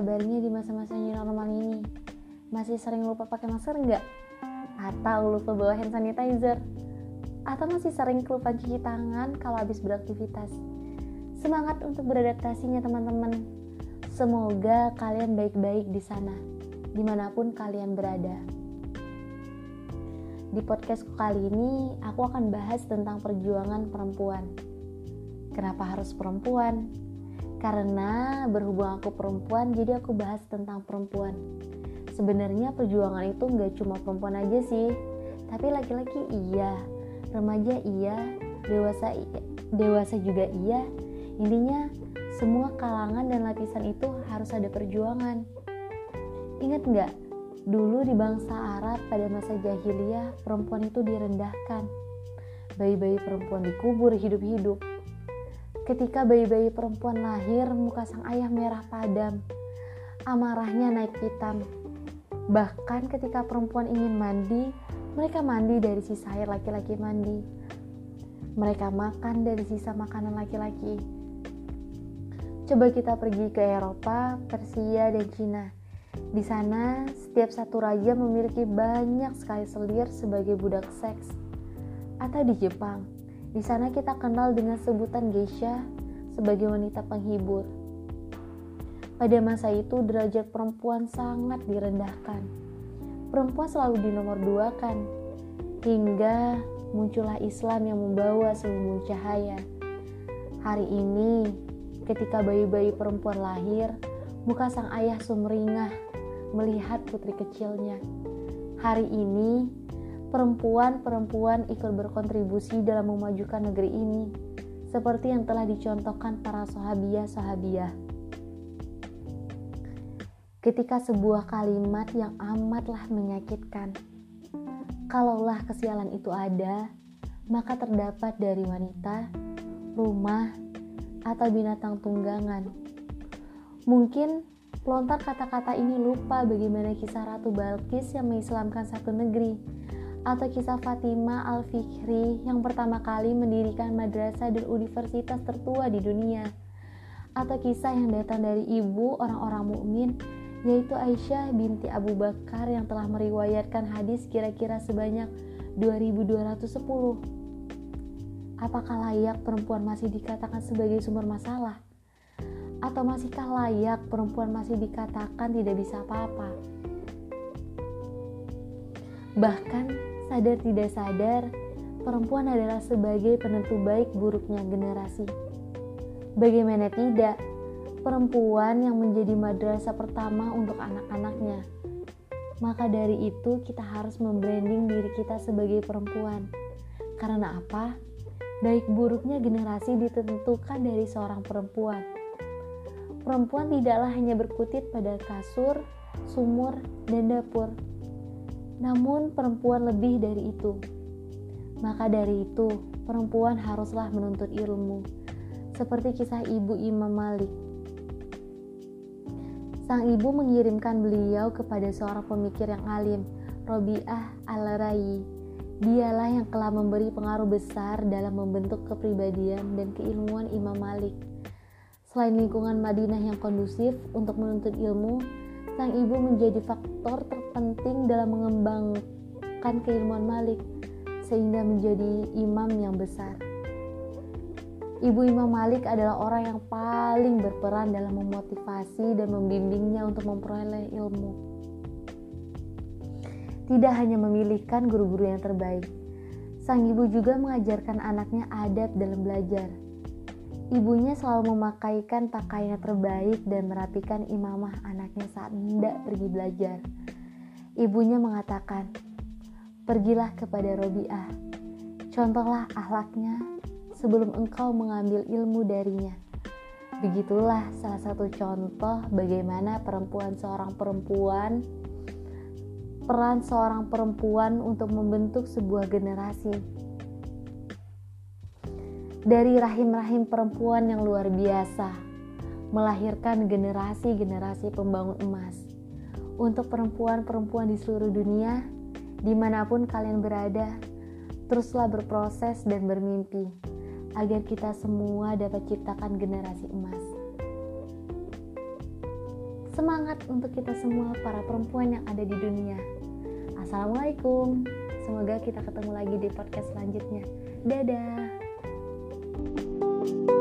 kabarnya di masa-masa new normal ini? Masih sering lupa pakai masker nggak? Atau lupa bawa hand sanitizer? Atau masih sering kelupaan cuci tangan kalau habis beraktivitas? Semangat untuk beradaptasinya teman-teman. Semoga kalian baik-baik di sana, di mana pun kalian berada. Di podcastku kali ini, aku akan bahas tentang perjuangan perempuan. Kenapa harus perempuan? Karena berhubung aku perempuan, jadi aku bahas tentang perempuan. Sebenarnya perjuangan itu nggak cuma perempuan aja sih, tapi laki-laki iya, remaja iya, dewasa iya, dewasa juga iya. Intinya semua kalangan dan lapisan itu harus ada perjuangan. Ingat nggak? Dulu di bangsa Arab pada masa jahiliyah, perempuan itu direndahkan. Bayi-bayi perempuan dikubur hidup-hidup Ketika bayi-bayi perempuan lahir, muka sang ayah merah padam. Amarahnya naik hitam. Bahkan ketika perempuan ingin mandi, mereka mandi dari sisa air laki-laki mandi. Mereka makan dari sisa makanan laki-laki. Coba kita pergi ke Eropa, Persia, dan Cina. Di sana, setiap satu raja memiliki banyak sekali selir sebagai budak seks. Atau di Jepang, di sana kita kenal dengan sebutan geisha sebagai wanita penghibur. Pada masa itu derajat perempuan sangat direndahkan. Perempuan selalu di nomor dua kan, hingga muncullah Islam yang membawa seluruh cahaya. Hari ini, ketika bayi-bayi perempuan lahir, muka sang ayah sumringah melihat putri kecilnya. Hari ini, perempuan-perempuan ikut berkontribusi dalam memajukan negeri ini, seperti yang telah dicontohkan para sahabiah-sahabiah. Ketika sebuah kalimat yang amatlah menyakitkan, kalaulah kesialan itu ada, maka terdapat dari wanita, rumah, atau binatang tunggangan. Mungkin pelontar kata-kata ini lupa bagaimana kisah Ratu Balkis yang mengislamkan satu negeri atau kisah Fatima Al-Fikri yang pertama kali mendirikan madrasah dan universitas tertua di dunia atau kisah yang datang dari ibu orang-orang mukmin yaitu Aisyah binti Abu Bakar yang telah meriwayatkan hadis kira-kira sebanyak 2210 Apakah layak perempuan masih dikatakan sebagai sumber masalah? Atau masihkah layak perempuan masih dikatakan tidak bisa apa-apa? Bahkan sadar tidak sadar, perempuan adalah sebagai penentu baik buruknya generasi. Bagaimana tidak, perempuan yang menjadi madrasah pertama untuk anak-anaknya. Maka dari itu kita harus membranding diri kita sebagai perempuan. Karena apa? Baik buruknya generasi ditentukan dari seorang perempuan. Perempuan tidaklah hanya berkutit pada kasur, sumur, dan dapur, namun perempuan lebih dari itu. Maka dari itu, perempuan haruslah menuntut ilmu. Seperti kisah ibu Imam Malik. Sang ibu mengirimkan beliau kepada seorang pemikir yang alim, Robiah al-Rayi. Dialah yang telah memberi pengaruh besar dalam membentuk kepribadian dan keilmuan Imam Malik. Selain lingkungan Madinah yang kondusif untuk menuntut ilmu, sang ibu menjadi faktor terpenting dalam mengembangkan keilmuan Malik sehingga menjadi imam yang besar. Ibu Imam Malik adalah orang yang paling berperan dalam memotivasi dan membimbingnya untuk memperoleh ilmu. Tidak hanya memilihkan guru-guru yang terbaik, sang ibu juga mengajarkan anaknya adab dalam belajar Ibunya selalu memakaikan pakaian terbaik dan merapikan imamah anaknya saat hendak pergi belajar. Ibunya mengatakan, Pergilah kepada Robiah, contohlah ahlaknya sebelum engkau mengambil ilmu darinya. Begitulah salah satu contoh bagaimana perempuan seorang perempuan peran seorang perempuan untuk membentuk sebuah generasi dari rahim-rahim perempuan yang luar biasa, melahirkan generasi-generasi pembangun emas. Untuk perempuan-perempuan di seluruh dunia, di mana pun kalian berada, teruslah berproses dan bermimpi, agar kita semua dapat ciptakan generasi emas. Semangat untuk kita semua para perempuan yang ada di dunia. Assalamualaikum. Semoga kita ketemu lagi di podcast selanjutnya. Dadah. Thank you.